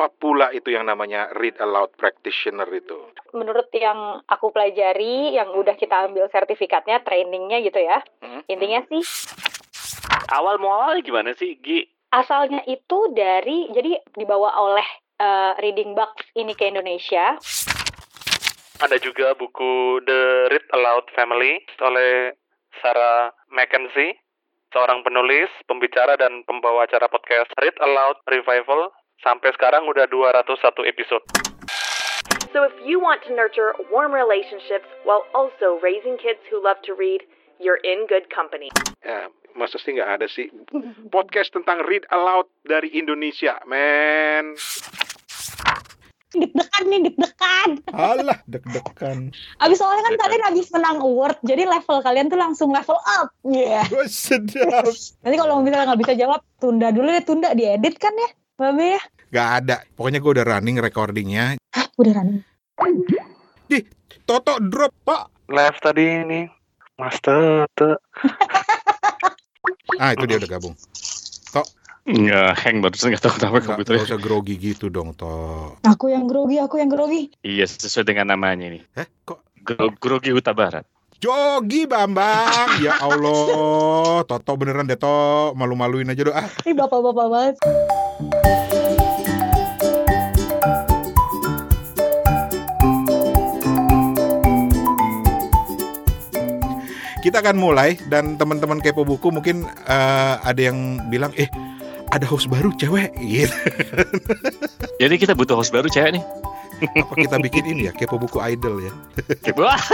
Apa pula itu yang namanya read aloud practitioner itu? Menurut yang aku pelajari, yang udah kita ambil sertifikatnya, trainingnya gitu ya. Hmm? Intinya sih Awal mualnya gimana sih, Gi? asalnya itu dari jadi dibawa oleh eh, Reading Box ini ke Indonesia. Ada juga buku The Read Aloud Family oleh Sarah Mackenzie, seorang penulis, pembicara, dan pembawa acara podcast Read Aloud Revival. Sampai sekarang udah 201 episode. So if you want to nurture warm relationships while also raising kids who love to read, you're in good company. Ya, masa sih nggak ada sih podcast tentang read aloud dari Indonesia, men. Deg-degan nih, deg-degan. Alah, deg-degan. Abis soalnya kan kalian abis menang award, jadi level kalian tuh langsung level up. Iya. Gue sedap. Nanti kalau misalnya nggak bisa jawab, tunda dulu ya, tunda diedit kan ya, Babe ya. Gak ada. Pokoknya gue udah running recordingnya. Hah, udah running. Di, Toto drop, Pak. Live tadi ini, Mas Tete. Ah, itu dia udah gabung. Nggak hang barusan nggak tahu kenapa Gak, komputernya. usah grogi gitu dong, Toh. Aku yang grogi, aku yang grogi. Iya sesuai dengan namanya nih. Eh, kok Gro Grogi Huta Barat. Jogi Bambang, ya Allah, Toto beneran deh Toto, malu-maluin aja doh. Ah, Ini bapak-bapak banget. kita akan mulai dan teman-teman kepo buku mungkin eh, ada yang bilang, eh ada host baru cewek, gitu. Jadi kita butuh host baru cewek nih. Apa kita bikin ini ya, kepo buku idol ya? Wah,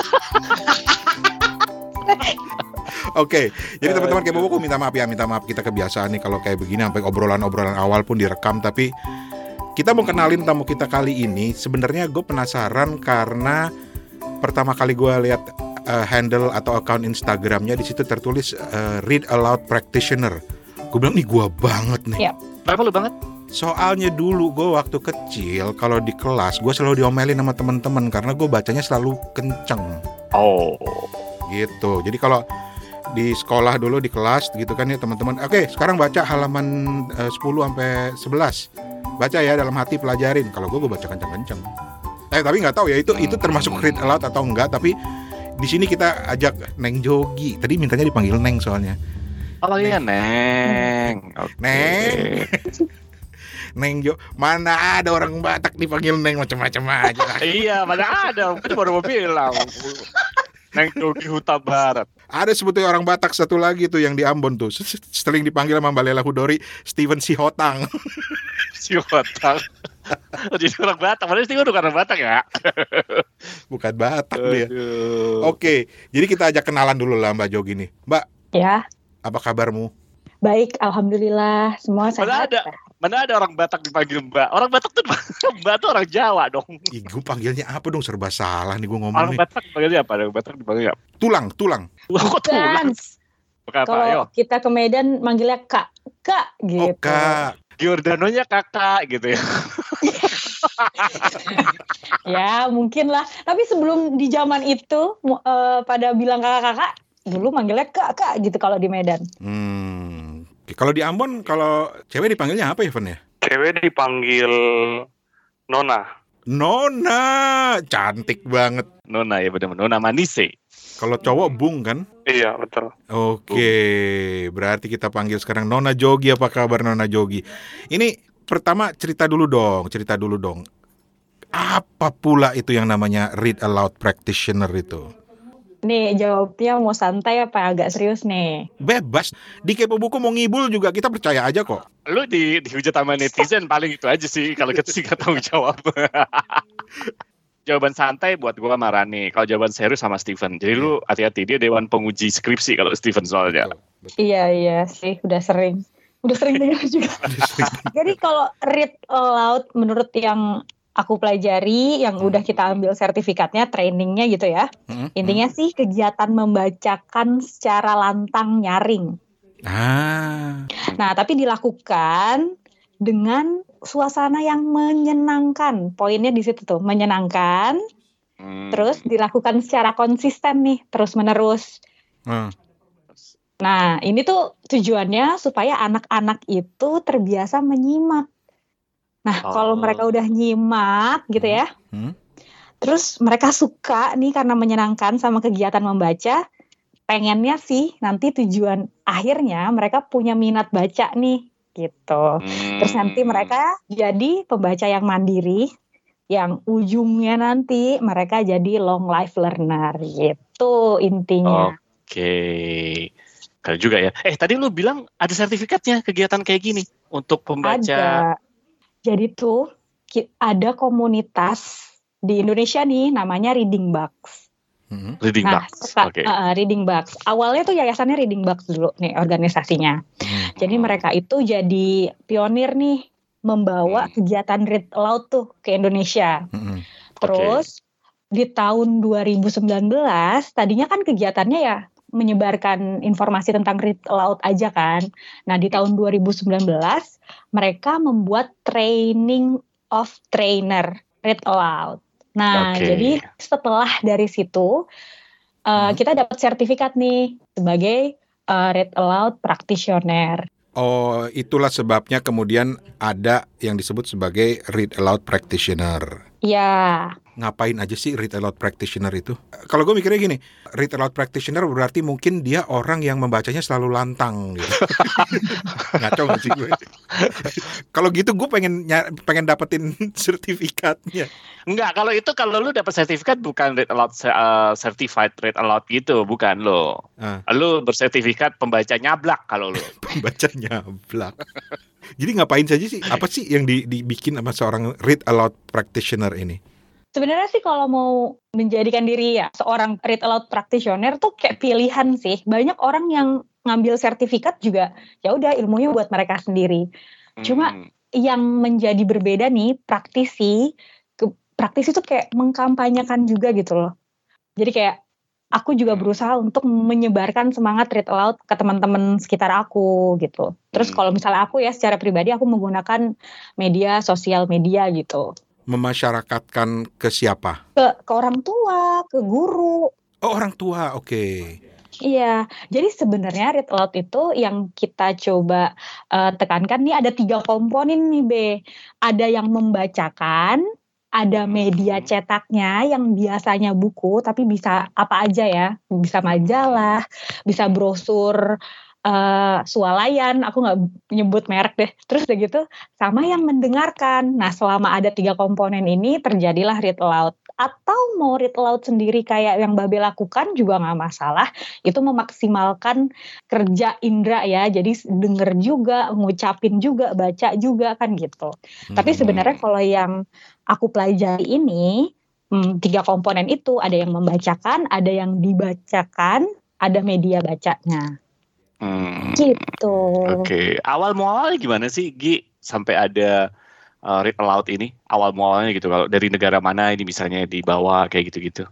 Oke, jadi teman-teman kepo buku minta maaf ya, minta maaf kita kebiasaan nih kalau kayak begini sampai obrolan-obrolan awal pun direkam, tapi kita mau kenalin tamu kita kali ini. Sebenarnya gue penasaran karena pertama kali gue lihat eh, handle atau account Instagramnya di situ tertulis eh, Read Aloud Practitioner. Gue bilang nih gue banget nih. Iya. kenapa lu banget? Soalnya dulu gue waktu kecil kalau di kelas gue selalu diomelin sama teman-teman karena gue bacanya selalu kenceng Oh, gitu. Jadi kalau di sekolah dulu di kelas gitu kan ya teman-teman. Oke, sekarang baca halaman eh, 10 sampai 11. Baca ya dalam hati pelajarin. Kalau gue gue baca kenceng-kenceng. Eh tapi nggak tahu ya itu itu termasuk read aloud atau enggak tapi di sini kita ajak Neng Jogi. Tadi mintanya dipanggil Neng soalnya. oh iya Neng. Oke. Neng. Neng Jo, mana ada orang Batak dipanggil Neng macam-macam aja. iya, mana ada. Baru mau bilang. Neng Grogi Huta Barat. Ada sebetulnya orang Batak satu lagi tuh yang di Ambon tuh. Sering dipanggil sama Mbak Lela Hudori Steven Sihotang. Si Hotang. Oh, jadi orang Batak. Padahal sih bukan orang Batak ya. Bukan Batak dia. Aduh. Oke, jadi kita ajak kenalan dulu lah Mbak Jogi nih. Mbak, Ya, apa kabarmu? baik, alhamdulillah semua Mana sehat. ada? Mana ada orang Batak dipanggil Mbak? Orang Batak tuh Mbak tuh orang Jawa dong. Ih, gue panggilnya apa dong? Serba salah nih gue ngomong Orang nih. Batak dipanggilnya apa? Orang Batak dipanggilnya apa? Tulang, tulang. Kok tulang? Kalau kita ke Medan manggilnya Kak, Kak gitu. Oh, Kak. Giordanonya kakak gitu ya. Ya, mungkin lah. Tapi sebelum di zaman itu eh, pada bilang kakak-kakak, dulu manggilnya Kak, Kak gitu kalau di Medan. Hmm. Oke, Kalau di Ambon, kalau cewek dipanggilnya apa ya, Ven ya? Cewek dipanggil Nona. Nona, cantik banget. Nona ya benar Nona Manise. Kalau cowok Bung kan? Iya, betul. Oke, berarti kita panggil sekarang Nona Jogi. Apa kabar Nona Jogi? Ini pertama cerita dulu dong, cerita dulu dong. Apa pula itu yang namanya read aloud practitioner itu? Nih, jawabnya mau santai apa agak serius nih? Bebas. Di kepo buku mau ngibul juga kita percaya aja kok. Lu di dihujat sama netizen paling itu aja sih kalau kita sih nggak tanggung jawab. jawaban santai buat gua sama Rani. Kalau jawaban serius sama Steven. Jadi lu hati-hati dia dewan penguji skripsi kalau Steven soalnya. Iya, iya sih, udah sering. Udah sering dengar juga. Jadi kalau read aloud menurut yang aku pelajari, yang udah kita ambil sertifikatnya, trainingnya gitu ya. Hmm, Intinya sih kegiatan membacakan secara lantang nyaring. hmm. Ah, Nah, tapi dilakukan dengan suasana yang menyenangkan. Poinnya di situ tuh, menyenangkan, Hmm. terus dilakukan secara konsisten nih, terus-menerus. hmm. Nah, ini tuh tujuannya supaya anak-anak itu terbiasa menyimak, Nah, kalau Oh. mereka udah nyimak gitu ya, Hmm. terus mereka suka nih karena menyenangkan sama kegiatan membaca, pengennya sih nanti tujuan akhirnya mereka punya minat baca nih gitu. Terus nanti Hmm. mereka jadi pembaca yang mandiri, yang ujungnya nanti mereka jadi long life learner gitu intinya. Oke. Keren juga ya. Eh tadi lu bilang ada sertifikatnya kegiatan kayak gini untuk pembaca. Ada. Jadi tuh ada komunitas di Indonesia nih namanya Reading Bugs. Hmm. Reading Nah, Box. suka- Oke. uh, Reading Bugs. Awalnya tuh yayasannya Reading Bugs dulu nih organisasinya. Hmm. Jadi mereka itu jadi pionir nih membawa Hmm. kegiatan read aloud tuh ke Indonesia. Hmm. Terus di tahun 2019 tadinya kan kegiatannya ya menyebarkan informasi tentang read aloud aja kan. Nah, di tahun 2019 mereka membuat training of trainer read aloud. Nah, Oke. jadi setelah dari situ uh, Hmm. kita dapat sertifikat nih sebagai uh, read aloud practitioner. Oh, itulah sebabnya kemudian ada yang disebut sebagai read aloud practitioner. Ya, Ngapain aja sih read aloud practitioner itu? Kalau gue mikirnya gini, read aloud practitioner berarti mungkin dia orang yang membacanya selalu lantang gitu. Ngaco gak sih gue? Kalau gitu gue pengen pengen dapetin sertifikatnya. Enggak, kalau itu kalau lu dapat sertifikat bukan read aloud uh, certified read aloud gitu, bukan lo. Ah. Lu bersertifikat pembaca nyablak kalau lu. Bacanya blak. Jadi ngapain saja sih? Apa sih yang di- dibikin sama seorang read aloud practitioner ini? sebenarnya sih kalau mau menjadikan diri ya seorang read aloud practitioner tuh kayak pilihan sih. Banyak orang yang ngambil sertifikat juga ya udah ilmunya buat mereka sendiri. Cuma Hmm. yang menjadi berbeda nih praktisi ke, praktisi tuh kayak mengkampanyekan juga gitu loh. Jadi kayak aku juga berusaha untuk menyebarkan semangat read aloud ke teman-teman sekitar aku gitu. Terus Hmm. kalau misalnya aku ya secara pribadi aku menggunakan media sosial media gitu. Memasyarakatkan ke siapa? Ke ke orang tua, ke guru. Oh, orang tua. Oke. Iya, jadi sebenarnya read aloud itu yang kita coba eh, tekankan nih ada tiga komponen nih B. Ada yang membacakan, ada media cetaknya yang biasanya buku tapi bisa apa aja ya, bisa majalah, bisa brosur eh, swalayan, aku nggak nyebut merek deh. Terus udah gitu, sama yang mendengarkan. Nah, selama ada tiga komponen ini terjadilah read aloud. Atau mau read aloud sendiri kayak yang Babe lakukan juga nggak masalah. Itu memaksimalkan kerja indera ya. Jadi denger juga ngucapin juga baca juga kan gitu. Tapi Hmm. sebenarnya kalau yang aku pelajari ini hmm, tiga komponen itu. Ada yang membacakan ada yang dibacakan ada media bacanya. Hmm. gitu. Oke, awal mualanya gimana sih Gi? Sampai ada uh, read aloud ini? Awal mualanya gitu kalau dari negara mana ini misalnya dibawa kayak gitu-gitu.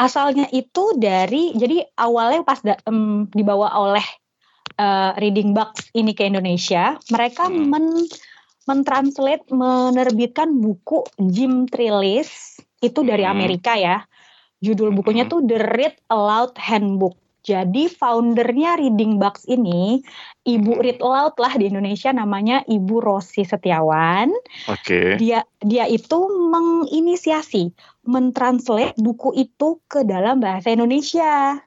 asalnya itu dari jadi awalnya pas da- em, dibawa oleh eh, Reading Box ini ke Indonesia, mereka Hmm. men mentranslate menerbitkan buku Jim Trillis itu dari Hmm. Amerika ya. Judul bukunya Hmm. tuh The Read Aloud Handbook. Jadi foundernya Reading Box ini Ibu. Read Aloud lah di Indonesia namanya Ibu Rosi Setiawan Oke. dia dia itu menginisiasi mentranslate buku itu ke dalam bahasa Indonesia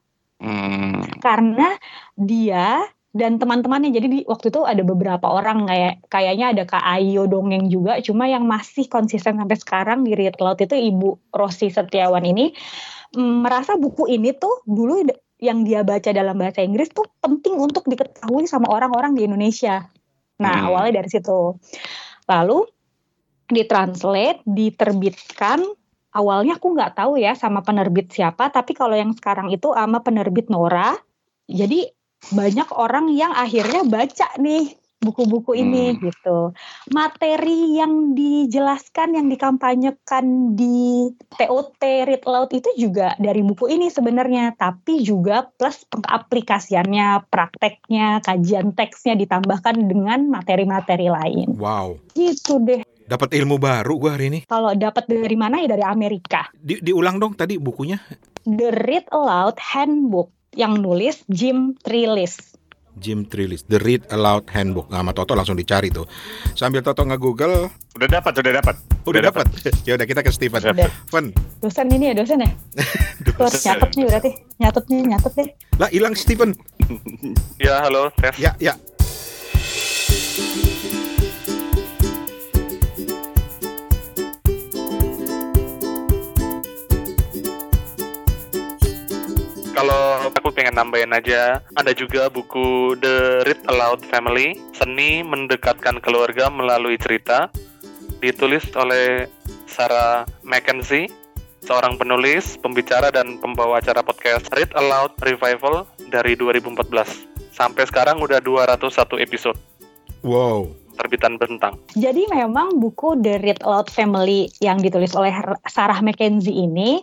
Hmm. karena dia dan teman-temannya jadi di waktu itu ada beberapa orang kayak kayaknya ada Kak Ayo dongeng juga cuma yang masih konsisten sampai sekarang di Read Aloud itu Ibu Rosi Setiawan ini mm, merasa buku ini tuh dulu yang dia baca dalam bahasa Inggris tuh penting untuk diketahui sama orang-orang di Indonesia. Nah, Hmm. awalnya dari situ. Lalu ditranslate, diterbitkan. Awalnya aku nggak tahu ya sama penerbit siapa, tapi kalau yang sekarang itu sama penerbit Nora. Jadi banyak orang yang akhirnya baca nih buku-buku ini Hmm. gitu. Materi yang dijelaskan, yang dikampanyekan di TOT Read Aloud itu juga dari buku ini sebenarnya, tapi juga plus pengaplikasiannya, prakteknya, kajian teksnya ditambahkan dengan materi-materi lain. Wow. Gitu deh. Dapat ilmu baru gua hari ini. Kalau dapat dari mana ya dari Amerika. Di, diulang dong tadi bukunya. The Read Aloud Handbook yang nulis Jim Trillis. Jim Trilis, The Read Aloud Handbook. Nah, sama Toto langsung dicari tuh. Sambil Toto nge-google, Udah dapat, udah dapat. udah dapat. ya udah kita ke Steven. Udah. Fen, Dosen ini ya dosen ya? Tuh harus nyatet nih berarti. Nyatet nih, nyatet deh. lah hilang Steven. Ya, halo, tes. Ya, ya. Kalau aku pengen nambahin aja, ada juga buku The Read Aloud Family, Seni Mendekatkan Keluarga Melalui Cerita, ditulis oleh Sarah Mackenzie, seorang penulis, pembicara, dan pembawa acara podcast Read Aloud Revival dari 2014. Sampai sekarang udah 201 episode Wow. terbitan bentang. Jadi memang buku The Read Aloud Family yang ditulis oleh Sarah Mackenzie ini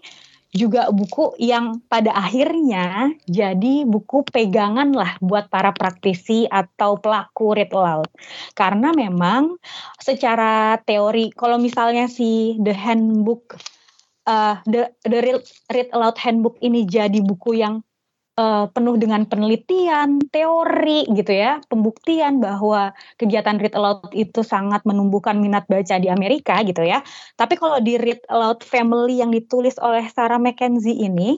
juga buku yang pada akhirnya jadi buku pegangan lah buat para praktisi atau pelaku read aloud. Karena memang secara teori kalau misalnya si The Handbook uh, the the read, aloud handbook ini jadi buku yang uh, penuh dengan penelitian, teori gitu ya, pembuktian bahwa kegiatan read aloud itu sangat menumbuhkan minat baca di Amerika gitu ya. Tapi kalau di read aloud family yang ditulis oleh Sarah Mackenzie ini,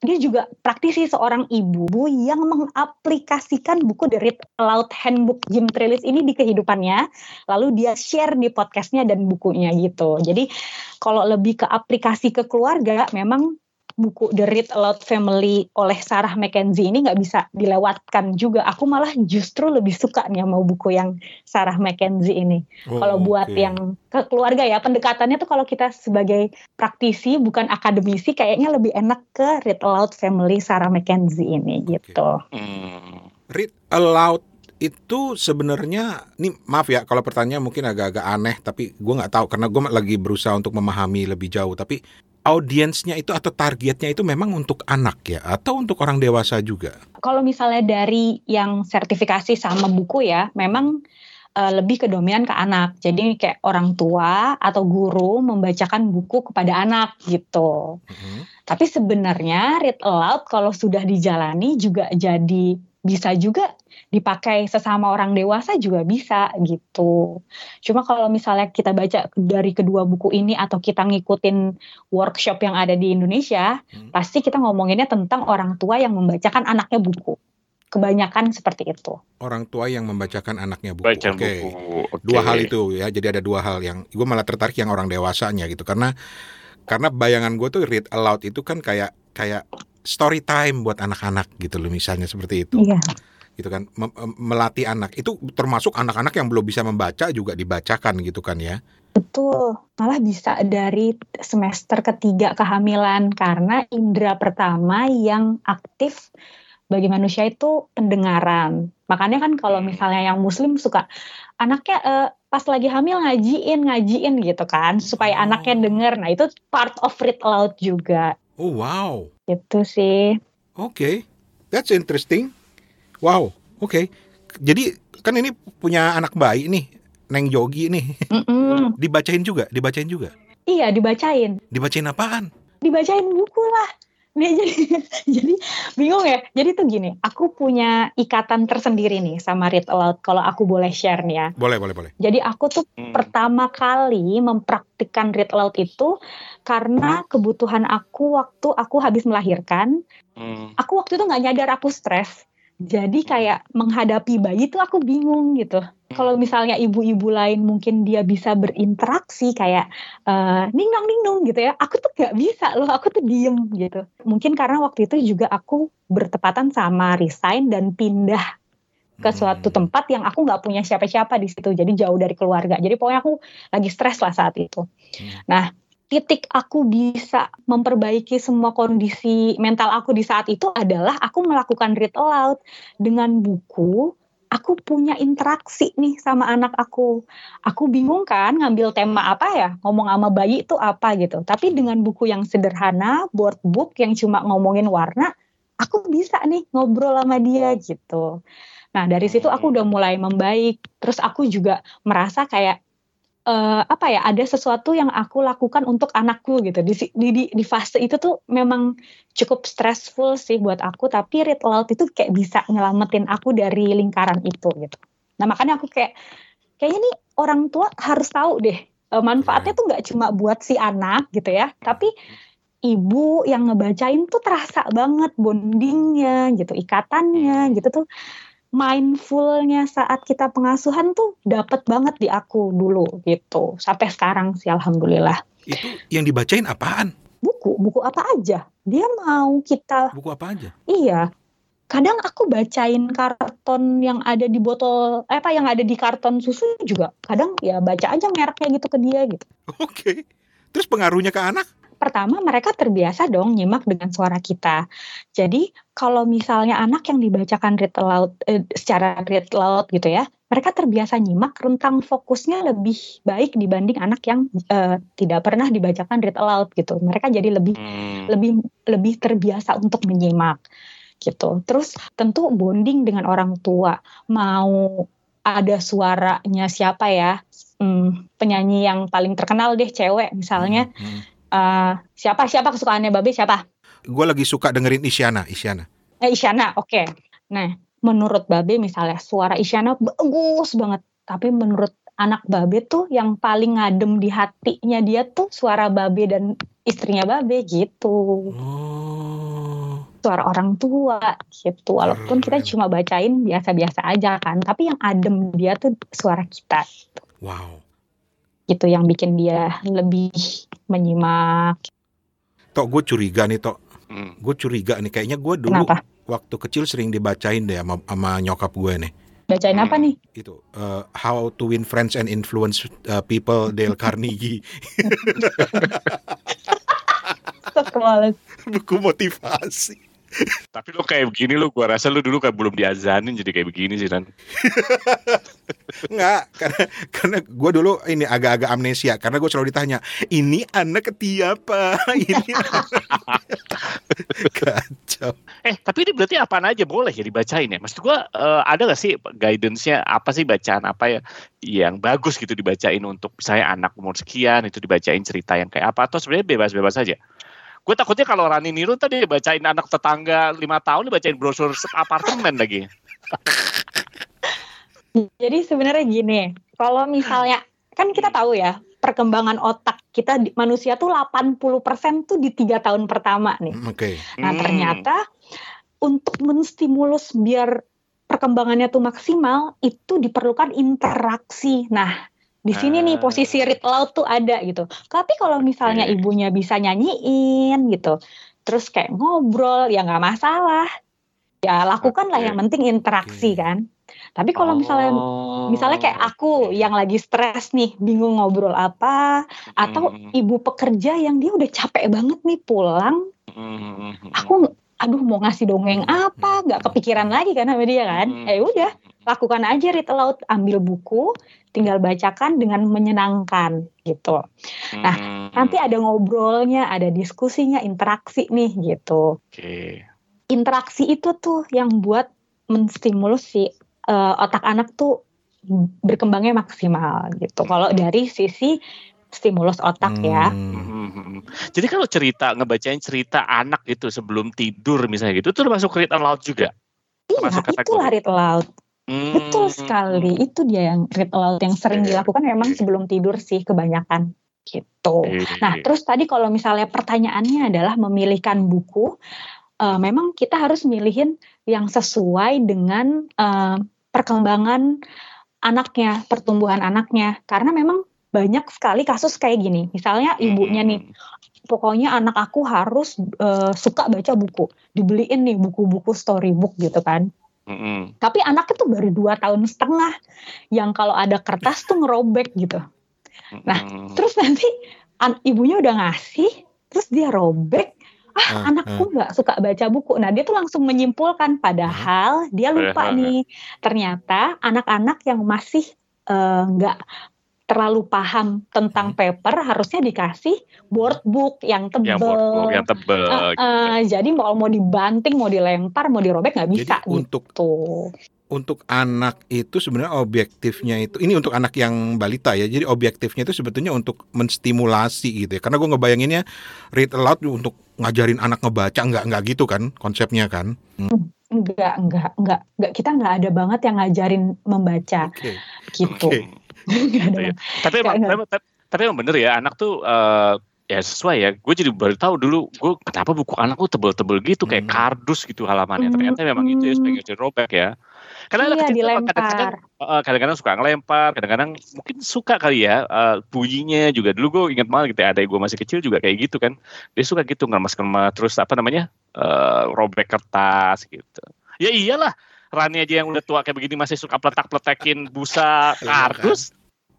dia juga praktisi seorang ibu yang mengaplikasikan buku The Read Aloud Handbook Jim Trellis ini di kehidupannya, lalu dia share di podcastnya dan bukunya gitu. Jadi kalau lebih ke aplikasi ke keluarga, memang buku The Read Aloud Family oleh Sarah Mackenzie ini nggak bisa dilewatkan juga. Aku malah justru lebih suka nih sama buku yang Sarah Mackenzie ini. Oh, kalau buat yang ke keluarga ya, pendekatannya tuh kalau kita sebagai praktisi bukan akademisi, kayaknya lebih enak ke Read Aloud Family Sarah Mackenzie ini gitu. Hmm. Read aloud itu sebenarnya ini maaf ya kalau pertanyaan mungkin agak-agak aneh tapi gue nggak tahu karena gue lagi berusaha untuk memahami lebih jauh tapi audiensnya itu atau targetnya itu memang untuk anak ya atau untuk orang dewasa juga Kalau misalnya dari yang sertifikasi sama buku ya, memang eh, lebih ke dominan ke anak. Jadi kayak orang tua atau guru membacakan buku kepada anak gitu. Mhm. Tapi sebenarnya read aloud kalau sudah dijalani juga jadi bisa juga dipakai sesama orang dewasa juga bisa gitu. Cuma kalau misalnya kita baca dari kedua buku ini atau kita ngikutin workshop yang ada di Indonesia, Hmm. pasti kita ngomonginnya tentang orang tua yang membacakan anaknya buku. Kebanyakan seperti itu. orang tua yang membacakan anaknya buku Baca Oke. buku. Oke. dua hal itu ya jadi ada dua hal yang gue malah tertarik yang orang dewasanya gitu karena karena bayangan gue tuh read aloud itu kan kayak kayak story time buat anak-anak gitu loh misalnya seperti itu Iya. gitu kan Mem- em- melatih anak itu termasuk anak-anak yang belum bisa membaca juga dibacakan gitu kan ya Betul, malah bisa dari semester ketiga kehamilan karena indera pertama yang aktif bagi manusia itu pendengaran. Makanya kan kalau misalnya yang muslim suka anaknya eh, pas lagi hamil ngajiin, ngajiin gitu kan supaya Oh. anaknya denger. Nah, itu part of read aloud juga. Oh wow. Gitu sih. oke. That's interesting. Wow. Oke. Jadi kan ini punya anak bayi nih Neng Jogi nih. Mm-mm. dibacain juga? Dibacain juga? Iya, dibacain. dibacain apaan? Dibacain buku lah. Nih jadi jadi bingung ya. Jadi tuh gini, aku punya ikatan tersendiri nih sama read aloud kalau aku boleh share nih ya. boleh boleh boleh Jadi aku tuh Hmm. pertama kali mempraktikkan read aloud itu karena kebutuhan aku waktu aku habis melahirkan. Hmm. Aku waktu itu nggak nyadar aku stres. Jadi kayak menghadapi bayi tuh aku bingung gitu. Kalau misalnya ibu-ibu lain mungkin dia bisa berinteraksi kayak eh ningdong ningdong gitu ya. Aku tuh gak bisa loh, aku tuh diem gitu. Mungkin karena waktu itu juga aku bertepatan sama resign dan pindah ke suatu Hmm. tempat yang aku nggak punya siapa-siapa di situ. Jadi jauh dari keluarga. Jadi pokoknya aku lagi stres lah saat itu. Hmm. Nah, titik aku bisa memperbaiki semua kondisi mental aku di saat itu adalah aku melakukan read aloud dengan buku. Aku punya interaksi nih sama anak aku. Aku bingung kan ngambil tema apa ya, ngomong sama bayi itu apa gitu. Tapi dengan buku yang sederhana, board book yang cuma ngomongin warna, aku bisa nih ngobrol sama dia gitu. Nah dari situ aku udah mulai membaik. Terus aku juga merasa kayak uh, apa ya ada sesuatu yang aku lakukan untuk anakku gitu. Di di di, di fase itu tuh memang cukup stressful sih buat aku tapi read aloud itu kayak bisa nyelamatin aku dari lingkaran itu gitu. Nah makanya aku kayak kayaknya nih orang tua harus tahu deh uh, manfaatnya tuh nggak cuma buat si anak gitu ya tapi ibu yang ngebacain tuh terasa banget bondingnya gitu ikatannya gitu tuh mindfulnya saat kita pengasuhan tuh dapat banget di aku dulu gitu. Sampai sekarang sih alhamdulillah. Itu yang dibacain apaan? Buku buku apa aja? Dia mau kita buku apa aja? Iya. Kadang aku bacain karton yang ada di botol eh, apa yang ada di karton susu juga. Kadang ya baca aja mereknya gitu ke dia gitu. Oke. Okay. terus pengaruhnya ke anak pertama mereka terbiasa dong nyimak dengan suara kita. Jadi kalau misalnya anak yang dibacakan read aloud eh, secara read aloud gitu ya, mereka terbiasa nyimak rentang fokusnya lebih baik dibanding anak yang eh, tidak pernah dibacakan read aloud gitu. Mereka jadi lebih hmm. lebih lebih terbiasa untuk menyimak gitu. Terus tentu bonding dengan orang tua mau ada suaranya siapa ya hmm, penyanyi yang paling terkenal deh cewek misalnya hmm, hmm uh, siapa siapa kesukaannya Babe siapa? Gue lagi suka dengerin Isyana, Isyana. Eh, Isyana, oke. Okay. Nah, menurut Babe misalnya suara Isyana bagus banget, tapi menurut anak Babe tuh yang paling ngadem di hatinya dia tuh suara Babe dan istrinya Babe gitu. Oh. Suara orang tua gitu. Walaupun kita cuma bacain biasa-biasa aja kan, tapi yang adem dia tuh suara kita. Wow gitu yang bikin dia lebih menyimak. Tok gue curiga nih Tok, hmm. gue curiga nih kayaknya gue dulu Kenapa? waktu kecil sering dibacain deh sama, sama nyokap gue nih. Bacain hmm. apa nih? Itu uh, How to Win Friends and Influence uh, People Dale Carnegie. Buku motivasi. Tapi lu kayak begini lu gua rasa lu dulu kayak belum diazanin jadi kayak begini sih kan. Enggak, karena karena gua dulu ini agak-agak amnesia karena gua selalu ditanya, "Ini anak ketiapa?" ini Kacau. Eh, tapi ini berarti apa aja boleh ya dibacain ya? Maksud gua uh, ada gak sih guidance-nya apa sih bacaan apa ya yang bagus gitu dibacain untuk misalnya anak umur sekian itu dibacain cerita yang kayak apa atau sebenarnya bebas-bebas saja? Gue takutnya kalau Rani Niru tadi bacain anak tetangga lima tahun bacain brosur apartemen lagi. Jadi sebenarnya gini, kalau misalnya kan kita tahu ya perkembangan otak kita di, manusia tuh 80% tuh di tiga tahun pertama nih. Hmm, oke. Okay. Nah hmm. ternyata untuk menstimulus biar perkembangannya tuh maksimal itu diperlukan interaksi. Nah di sini nih posisi ah. read aloud tuh ada gitu. Tapi kalau misalnya okay. ibunya bisa nyanyiin gitu, terus kayak ngobrol ya nggak masalah. Ya lakukanlah okay. yang penting interaksi okay. kan. Tapi kalau misalnya oh, misalnya kayak aku yang lagi stres nih, bingung ngobrol apa, atau hmm. ibu pekerja yang dia udah capek banget nih pulang, hmm. aku aduh mau ngasih dongeng apa, nggak kepikiran lagi kan sama dia kan? Hmm. Eh udah, lakukan aja read aloud, ambil buku, tinggal bacakan dengan menyenangkan gitu. Nah, hmm. nanti ada ngobrolnya, ada diskusinya, interaksi nih gitu. Okay. Interaksi itu tuh yang buat menstimulus si uh, otak anak tuh berkembangnya maksimal gitu. Kalau hmm. dari sisi stimulus otak ya. hmm. ya. Jadi kalau cerita ngebacain cerita anak itu sebelum tidur misalnya gitu, itu termasuk read aloud juga. Iya, itu read aloud. Hmm. Betul sekali. Itu dia yang read aloud yang sering dilakukan memang sebelum tidur sih kebanyakan gitu. Nah, terus tadi kalau misalnya pertanyaannya adalah memilihkan buku, uh, memang kita harus milihin yang sesuai dengan uh, perkembangan anaknya, pertumbuhan anaknya. Karena memang banyak sekali kasus kayak gini. Misalnya ibunya nih, pokoknya anak aku harus uh, suka baca buku, dibeliin nih buku-buku storybook gitu kan. Mm-hmm. Tapi anaknya tuh baru dua tahun setengah, yang kalau ada kertas tuh ngerobek gitu. Nah, mm-hmm. terus nanti an- ibunya udah ngasih, terus dia robek. Ah, uh, anakku nggak uh. suka baca buku. Nah, dia tuh langsung menyimpulkan, padahal uh, dia lupa uh, nih. Ternyata anak-anak yang masih eh, nggak uh, terlalu paham tentang hmm. paper harusnya dikasih board book yang tebel. Yang board book yang tebel. Uh, uh, gitu. Jadi mau mau dibanting, mau dilempar, mau dirobek nggak bisa. Jadi untuk gitu. untuk anak itu sebenarnya objektifnya itu ini untuk anak yang balita ya. Jadi objektifnya itu sebetulnya untuk menstimulasi gitu ya. Karena gue ngebayanginnya read aloud untuk ngajarin anak ngebaca nggak nggak gitu kan konsepnya kan. Hmm. Enggak, enggak, enggak, enggak. Kita enggak ada banget yang ngajarin membaca Oke. gitu. Oke. Enggak ada. Gitu ya. Tapi emang, Enggak, tapi, tapi, tapi emang bener ya anak tuh eh, ya sesuai ya. Gue jadi baru tahu dulu gue kenapa buku anak gue tebel-tebel gitu kayak Hmm. kardus gitu halamannya. Ternyata memang itu ya jadi robek ya. Karena anak Iya, kecil tuh kadang-kadang eh, kadang-kadang suka ngelempar, kadang-kadang mungkin suka kali ya eh, bunyinya juga. Dulu gue ingat banget gitu, ada gue masih kecil juga kayak gitu kan. Dia suka gitu ngemas-ngemas terus apa namanya eh, robek kertas gitu. Ya iyalah, Rani aja yang udah tua kayak begini masih suka pletak-pletekin busa Iya kan? kardus.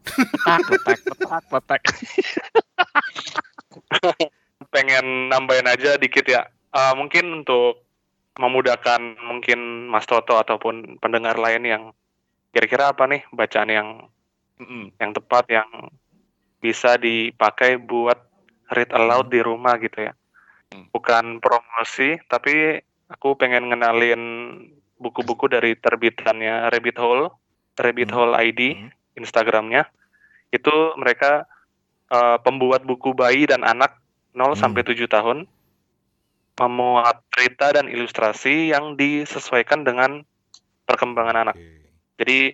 Pletak, pletak, pletak, pletak. pengen nambahin aja dikit ya. Eh, mungkin untuk memudahkan mungkin Mas Toto ataupun pendengar lain yang kira-kira apa nih bacaan yang yang tepat yang bisa dipakai buat read aloud di rumah gitu ya. Hmm. Bukan promosi, tapi aku pengen ngenalin buku-buku dari terbitannya Rabbit Hole, Rabbit Hmm. Hole ID, Hmm. Instagramnya. Itu mereka eh, pembuat buku bayi dan anak 0 Hmm. sampai 7 tahun memuat cerita dan ilustrasi yang disesuaikan dengan perkembangan anak. Jadi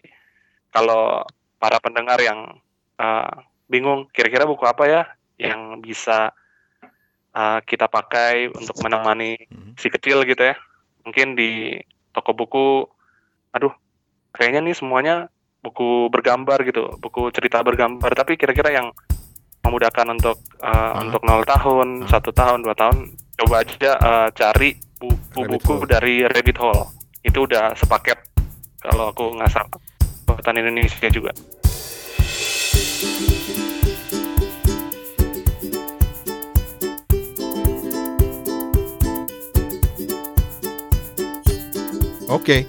kalau para pendengar yang uh, bingung kira-kira buku apa ya yang bisa uh, kita pakai untuk menemani Hmm. si kecil gitu ya. Mungkin di toko buku aduh kayaknya nih semuanya buku bergambar gitu, buku cerita bergambar tapi kira-kira yang memudahkan untuk uh, Ah. untuk 0 tahun, Ah. satu tahun, dua tahun coba aja uh, cari buku-buku dari Rabbit Hole. Itu udah sepaket kalau aku nggak salah buatan Indonesia juga. Oke.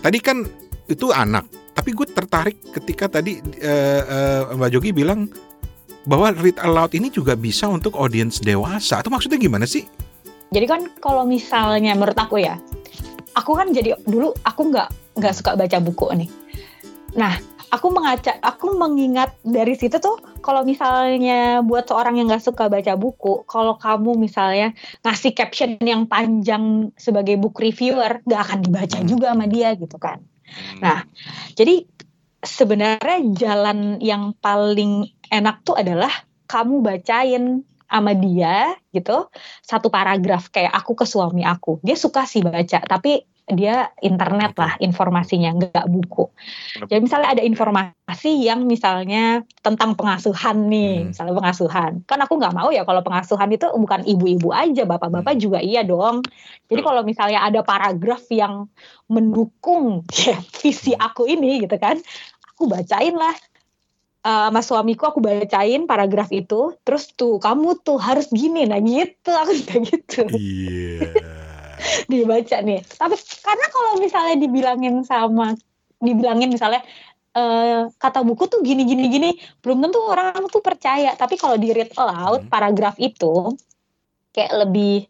Tadi kan itu anak, tapi gue tertarik ketika tadi eh, eh, Mbak Jogi bilang bahwa read aloud ini juga bisa untuk audiens dewasa. Itu maksudnya gimana sih? Jadi kan kalau misalnya menurut aku ya, aku kan jadi dulu aku nggak nggak suka baca buku nih. Nah, aku mengaca, aku mengingat dari situ tuh kalau misalnya buat seorang yang nggak suka baca buku, kalau kamu misalnya ngasih caption yang panjang sebagai book reviewer, nggak akan dibaca juga sama dia gitu kan. Nah, jadi sebenarnya jalan yang paling enak tuh adalah kamu bacain sama dia gitu satu paragraf kayak aku ke suami aku. Dia suka sih baca, tapi dia internet lah informasinya nggak buku. Jadi misalnya ada informasi yang misalnya tentang pengasuhan nih, Hmm. misalnya pengasuhan. Kan aku nggak mau ya kalau pengasuhan itu bukan ibu-ibu aja, bapak-bapak Hmm. juga iya dong. Jadi kalau misalnya ada paragraf yang mendukung ya, visi Hmm. aku ini gitu kan, aku bacain lah. Eh, sama suamiku aku bacain paragraf itu, terus tuh kamu tuh harus gini, nah gitu, aku kayak gitu Iya. dibaca nih. Tapi karena kalau misalnya dibilangin sama dibilangin misalnya eh, kata buku tuh gini gini gini, belum tentu orang tuh percaya. Tapi kalau di read aloud Hmm. paragraf itu kayak lebih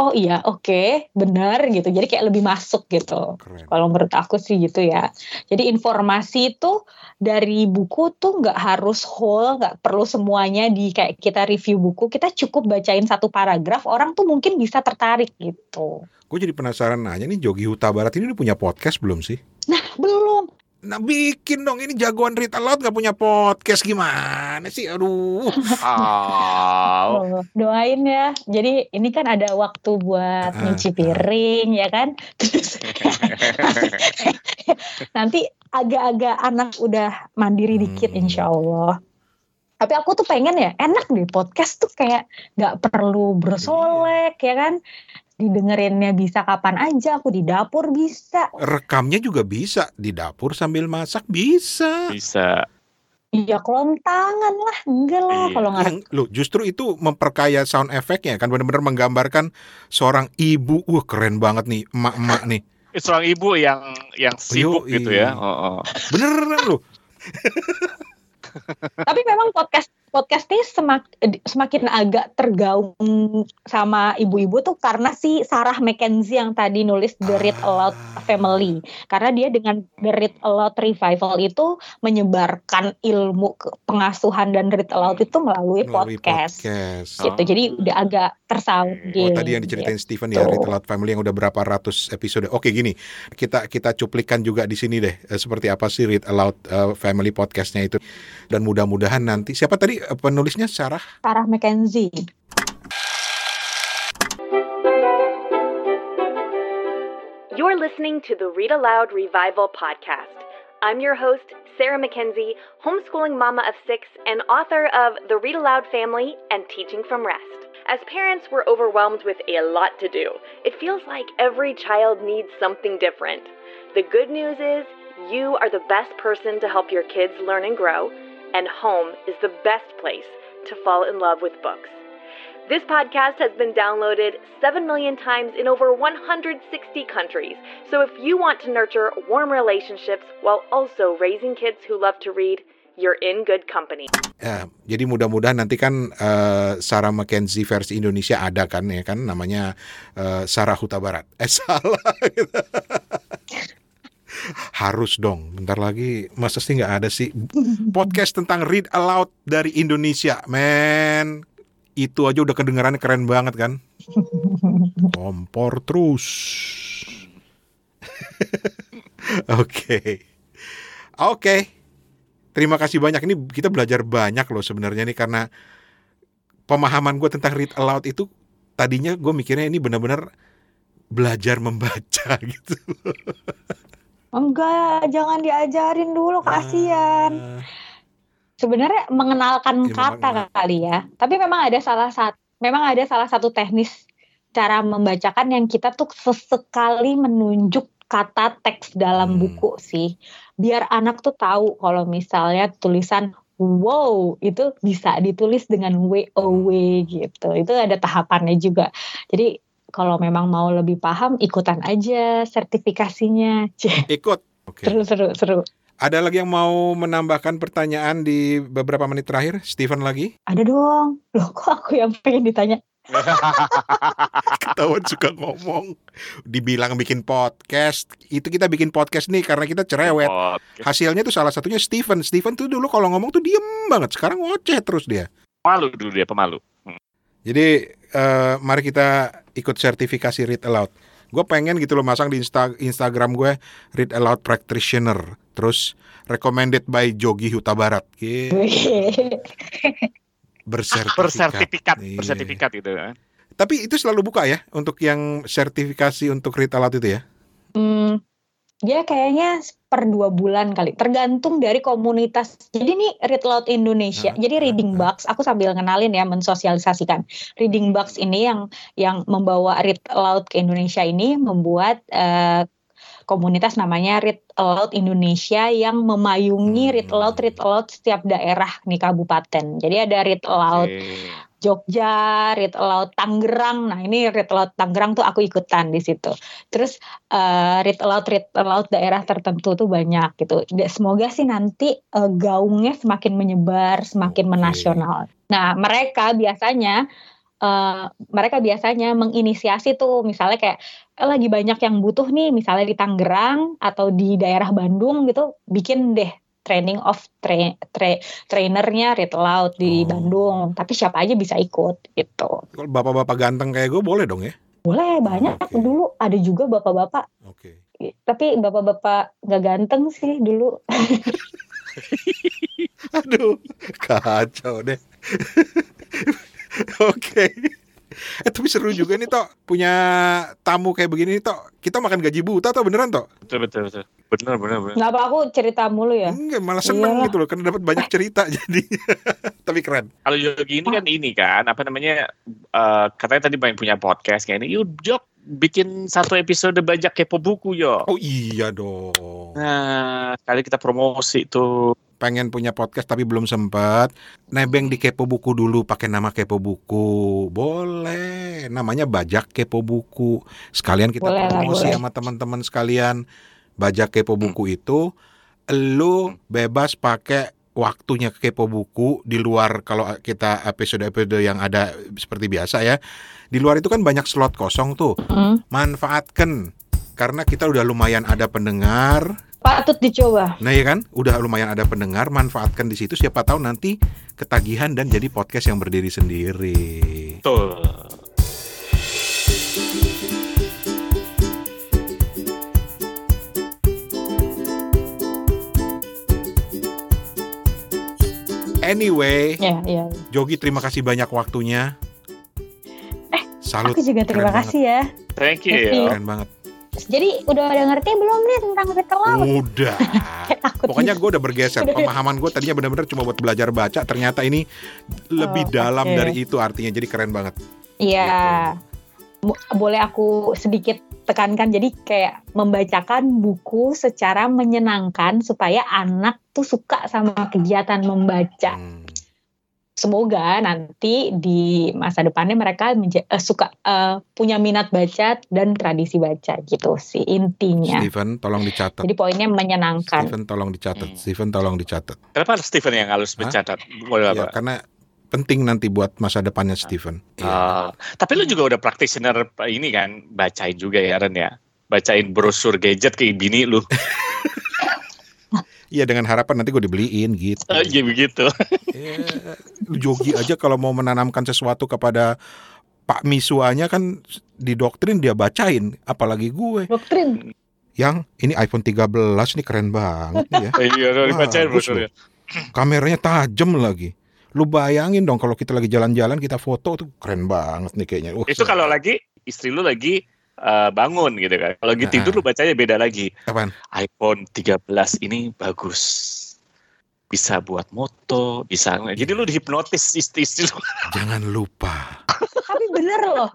oh iya oke benar gitu. Jadi kayak lebih masuk gitu. Keren. Kalau menurut aku sih gitu ya. Jadi informasi itu dari buku tuh nggak harus whole, nggak perlu semuanya di kayak kita review buku. Kita cukup bacain satu paragraf, orang tuh mungkin bisa tertarik gitu. Gue jadi penasaran nanya nih Jogi Huta Barat ini udah punya podcast belum sih? Belum. Nah bikin dong ini jagoan read aloud gak punya podcast gimana sih? Aduh. Oh, doain ya. Jadi ini kan ada waktu buat Ah, nyuci piring ya kan. Terus nanti agak-agak anak udah mandiri dikit Hmm. insya Allah. Tapi aku tuh pengen ya enak deh podcast tuh kayak nggak perlu bersolek ya kan. Didengerinnya bisa kapan aja. Aku di dapur bisa. Rekamnya juga bisa di dapur sambil masak bisa. bisa. Iya kelontangan lah. Enggak lah Iya. kalau nggak Yang lo justru itu memperkaya sound efeknya kan benar-benar menggambarkan seorang ibu. Wah keren banget nih emak-emak nih. Seorang ibu yang yang sibuk Yoi. gitu ya. Oh, oh. Beneran loh. Tapi memang podcast podcast ini semak, semakin agak tergaung sama ibu-ibu tuh karena si Sarah Mackenzie yang tadi nulis The Read Aloud Ah. Family. Karena dia dengan The Read Aloud Revival itu menyebarkan ilmu pengasuhan dan Read Aloud itu melalui, Melalui podcast. podcast. Gitu. Jadi udah agak tersaut Oh tadi yang diceritain Steven ya Gitu. Read Aloud Family yang udah berapa ratus episode. Oke gini, kita kita cuplikan juga di sini deh eh, seperti apa sih Read Aloud eh, Family podcastnya itu dan mudah-mudahan nanti siapa tadi eh, penulisnya Sarah Sarah Mackenzie. You're listening to the Read Aloud Revival podcast. I'm your host, Sarah McKenzie, homeschooling mama of six and author of The Read Aloud Family and Teaching from Rest. As parents, we're overwhelmed with a lot to do. It feels like every child needs something different. The good news is, you are the best person to help your kids learn and grow, and home is the best place to fall in love with books. This podcast has been downloaded 7 million times in over 160 countries. So if you want to nurture warm relationships while also raising kids who love to read, you're in good company. Ya, jadi mudah-mudahan nanti kan eh, Sarah Mackenzie versi Indonesia ada kan ya kan namanya eh, Sarah Huta Barat. Eh salah. Harus dong. Bentar lagi masa sih nggak ada sih podcast tentang read aloud dari Indonesia, men. Itu aja udah kedengarannya keren banget kan? Kompor terus. Oke. Oke. Terima kasih banyak. Ini kita belajar banyak loh sebenarnya nih karena pemahaman gue tentang read aloud itu tadinya gue mikirnya ini benar-benar belajar membaca gitu. Enggak, jangan diajarin dulu, kasihan. Ah, Sebenarnya mengenalkan Ya, kata mengenal. kali ya. Tapi memang ada salah satu memang ada salah satu teknis cara membacakan yang kita tuh sesekali menunjuk kata teks dalam Hmm. buku sih. Biar anak tuh tahu kalau misalnya tulisan wow itu bisa ditulis dengan W O W gitu. Itu ada tahapannya juga. Jadi kalau memang mau lebih paham ikutan aja sertifikasinya. Ikut. Oke. Seru seru seru. Ada lagi yang mau menambahkan pertanyaan di beberapa menit terakhir? Steven lagi? Ada dong. Loh kok aku yang pengen ditanya? Ketahuan suka ngomong. Dibilang bikin podcast. Itu kita bikin podcast nih karena kita cerewet. Podcast. Hasilnya tuh salah satunya Steven. Steven tuh dulu kalau ngomong tuh diem banget. Sekarang ngoceh terus dia. Malu dulu dia pemalu. Jadi eh, mari kita ikut sertifikasi read aloud. Gue pengen gitu loh masang di Insta- Instagram gue read aloud practitioner. Terus recommended by Jogi Huta Barat. Gitu. Bersertifikat. Bersertifikat, Iya. bersertifikat gitu kan. Tapi itu selalu buka ya untuk yang sertifikasi untuk read aloud itu ya. Hmm, ya kayaknya per dua bulan kali, tergantung dari komunitas. Jadi nih Read Loud Indonesia, Ah, jadi ah, Reading ah. Box, aku sambil ngenalin ya, mensosialisasikan. Reading Box ini yang yang membawa Read Aloud ke Indonesia ini membuat eh, komunitas namanya Read Aloud Indonesia yang memayungi. Read Aloud Read Aloud setiap daerah nih kabupaten. Jadi ada Read Aloud Oke. Jogja, Read Aloud Tangerang. Nah, ini Read Aloud Tangerang tuh aku ikutan di situ. Terus eh, Read Aloud Read Aloud daerah tertentu tuh banyak gitu. Semoga sih nanti eh, gaungnya semakin menyebar, semakin Oke. menasional. Nah, mereka biasanya eh, mereka biasanya menginisiasi tuh misalnya kayak lagi banyak yang butuh nih misalnya di Tangerang atau di daerah Bandung gitu bikin deh training of tra tra- trainernya Read Aloud di Oh. Bandung tapi siapa aja bisa ikut gitu Kalau bapak-bapak ganteng kayak gue boleh dong ya. boleh banyak Oke. dulu ada juga bapak-bapak Oke. tapi bapak-bapak nggak ganteng sih dulu Aduh, kacau deh. Oke. Eh tapi seru juga nih toh punya tamu kayak begini nih toh. Kita makan gaji buta toh beneran toh? Betul betul betul. Benar benar benar. nggak apa aku cerita mulu ya Enggak, malah seneng Iyalah. gitu loh karena dapat banyak cerita jadinya. tapi keren. Kalau Yogi ini kan ini kan apa namanya eh, katanya tadi pengen punya podcast kayak ini. Yuk Jok bikin satu episode bajak kepo buku yo. Oh iya dong. Nah, kali kita promosi tuh. Pengen punya podcast tapi belum sempat. Nebeng di Kepo Buku dulu pakai nama Kepo Buku. Boleh. Namanya Bajak Kepo Buku. Sekalian kita Boleh lah, promosi boleh. sama teman-teman sekalian. Bajak Kepo Buku itu lu bebas pakai waktunya kepo buku di luar kalau kita episode-episode yang ada seperti biasa ya. Di luar itu kan banyak slot kosong tuh. Hmm. Manfaatkan karena kita udah lumayan ada pendengar. Patut dicoba. Nah ya kan, udah lumayan ada pendengar, manfaatkan di situ siapa tahu nanti ketagihan dan jadi podcast yang berdiri sendiri. Betul. Anyway, Ya, ya. Jogi terima kasih banyak waktunya. Eh, Salut. Aku juga terima keren kasih ya. Thank you. Ya. Keren banget. Jadi udah ada ngerti belum nih tentang Ritter Laut? Udah. Pokoknya gitu. gue udah bergeser. Pemahaman gue tadinya benar-benar cuma buat belajar baca. Ternyata ini lebih Oh, dalam oke. dari itu artinya. Jadi keren banget. Iya. Bo- Boleh aku sedikit tekankan jadi kayak membacakan buku secara menyenangkan supaya anak tuh suka sama kegiatan membaca. Hmm. Semoga nanti di masa depannya mereka menja- eh, suka eh, punya minat baca dan tradisi baca gitu sih intinya. Steven, tolong dicatat. Jadi poinnya menyenangkan. Steven, tolong dicatat. Hmm. Steven, tolong dicatat. Kenapa harus Steven yang harus mencatat? Boleh Ya, apa? karena penting nanti buat masa depannya Steven. Iya. Ah, tapi lu juga udah practitioner ini kan, bacain juga ya Ren ya. Bacain brosur gadget ke bini lu. Iya, dengan harapan nanti gue dibeliin gitu. Oh, Iya begitu. Ya, lu Jogi aja kalau mau menanamkan sesuatu kepada Pak Misuanya kan didoktrin dia bacain, apalagi gue Doktrin. yang ini iPhone 13 nih keren banget ya. Iya, udah dibacain Bagus brosurnya. Kameranya tajam lagi. Lu bayangin dong kalau kita lagi jalan-jalan kita foto tuh keren banget nih kayaknya. Uh, Itu kalau lagi istri lu lagi eh, bangun gitu kan. Kalau lagi Nah. tidur lu bacanya beda lagi. apaan? iPhone 13 ini bagus. Bisa buat moto, bisa. Jadi lu dihipnotis istri-istri lu. Jangan lupa. Tapi bener loh.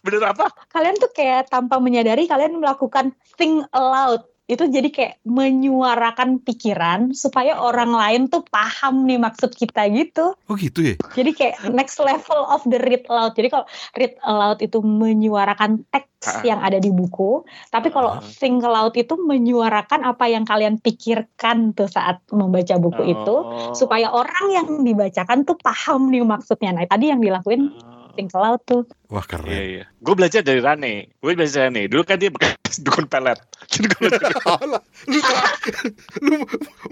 Bener apa? Kalian tuh kayak tanpa menyadari kalian melakukan think aloud. Itu jadi kayak menyuarakan pikiran supaya orang lain tuh paham nih maksud kita gitu. Oh gitu ya? Jadi kayak next level of the read aloud. Jadi kalau read aloud itu menyuarakan teks Ah. yang ada di buku, tapi kalau Ah. think aloud itu menyuarakan apa yang kalian pikirkan tuh saat membaca buku itu Oh. supaya orang yang dibacakan tuh paham nih maksudnya. Nah, tadi yang dilakuin Oh. think aloud tuh. Wah Iya, keren. iya. Gue belajar dari Rane. Gue belajar dari Rane. Dulu kan dia bekas dukun pelet. Jadi gue lu, lu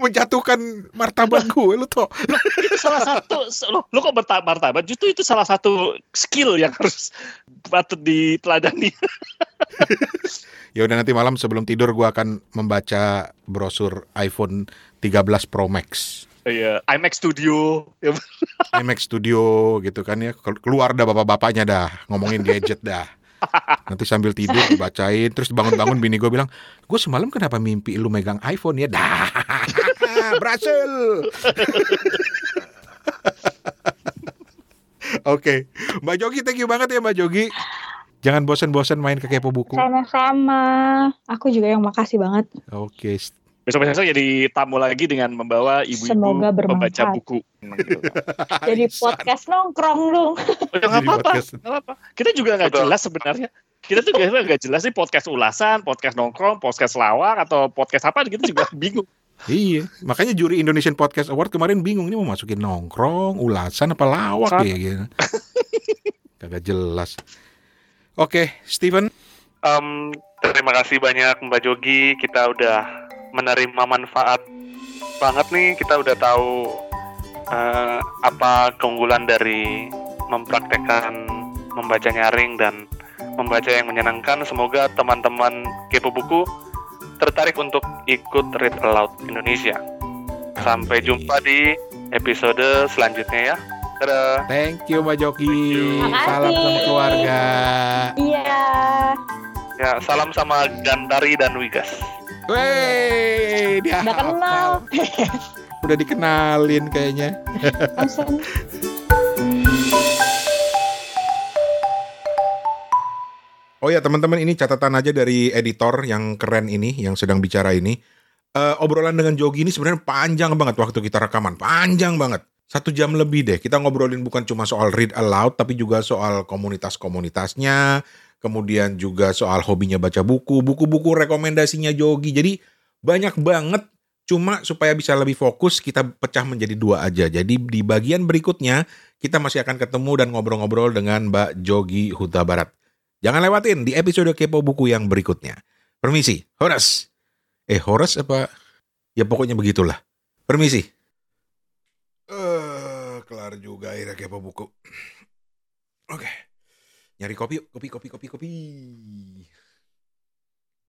menjatuhkan martabat gue lu toh. itu salah satu lo, lo kok martabat justru itu salah satu skill yang harus patut diteladani Ya udah nanti malam sebelum tidur gue akan membaca brosur iPhone 13 Pro Max. Iya, iMac Studio. Ya, iMac Studio gitu kan ya. Kel- keluar dah bapak-bapaknya dah. Ngomongin gadget dah. Nanti sambil tidur dibacain. Terus bangun-bangun bini gue bilang gue semalam kenapa mimpi lu megang iPhone ya? Dah. Berhasil. Oke, Mbak Jogi, thank you banget ya Mbak Jogi. Jangan bosan-bosan main ke kepo buku. Sama-sama. Aku juga yang makasih banget. Oke, besok-besok jadi tamu lagi dengan membawa ibu-ibu Semoga pembaca buku Gitu. Jadi podcast nongkrong dong. Oh, ya, nggak apa-apa kita juga nggak jelas sebenarnya kita tuh nggak nggak jelas nih podcast ulasan podcast nongkrong podcast lawak atau podcast apa kita juga bingung Iya, makanya juri Indonesian Podcast Award kemarin bingung ini mau masukin nongkrong, ulasan apa lawak ya gitu. Kagak jelas. Oke, Steven. Em, terima kasih banyak Mbak Jogi. Kita udah menerima manfaat banget nih. Kita udah tahu eh, apa keunggulan dari mempraktekkan membaca nyaring dan membaca yang menyenangkan. Semoga teman-teman kepo buku tertarik untuk ikut Read Aloud Indonesia. Sampai jumpa di episode selanjutnya ya. Dadah. Thank you Mbak Joki. Salam sama keluarga. Iya. Ya, salam sama Gantari dan Wigas. Wey, dia Udah kenal. hafal. Udah dikenalin kayaknya. Oh ya teman-teman ini catatan aja dari editor yang keren ini yang sedang bicara ini. Eh, obrolan dengan Jogi ini sebenarnya panjang banget waktu kita rekaman, panjang banget. Satu jam lebih deh. Kita ngobrolin bukan cuma soal read aloud, tapi juga soal komunitas-komunitasnya, kemudian juga soal hobinya baca buku, buku-buku rekomendasinya Jogi. Jadi banyak banget Cuma supaya bisa lebih fokus kita pecah menjadi dua aja. Jadi di bagian berikutnya kita masih akan ketemu dan ngobrol-ngobrol dengan Mbak Jogi Huta Barat. Jangan lewatin di episode Kepo Buku yang berikutnya. Permisi, Horas. Eh, Horas apa? Ya pokoknya begitulah. Permisi. Eh, kelar juga akhirnya Kepo Buku. Oke. Nyari kopi, kopi, kopi, kopi, kopi.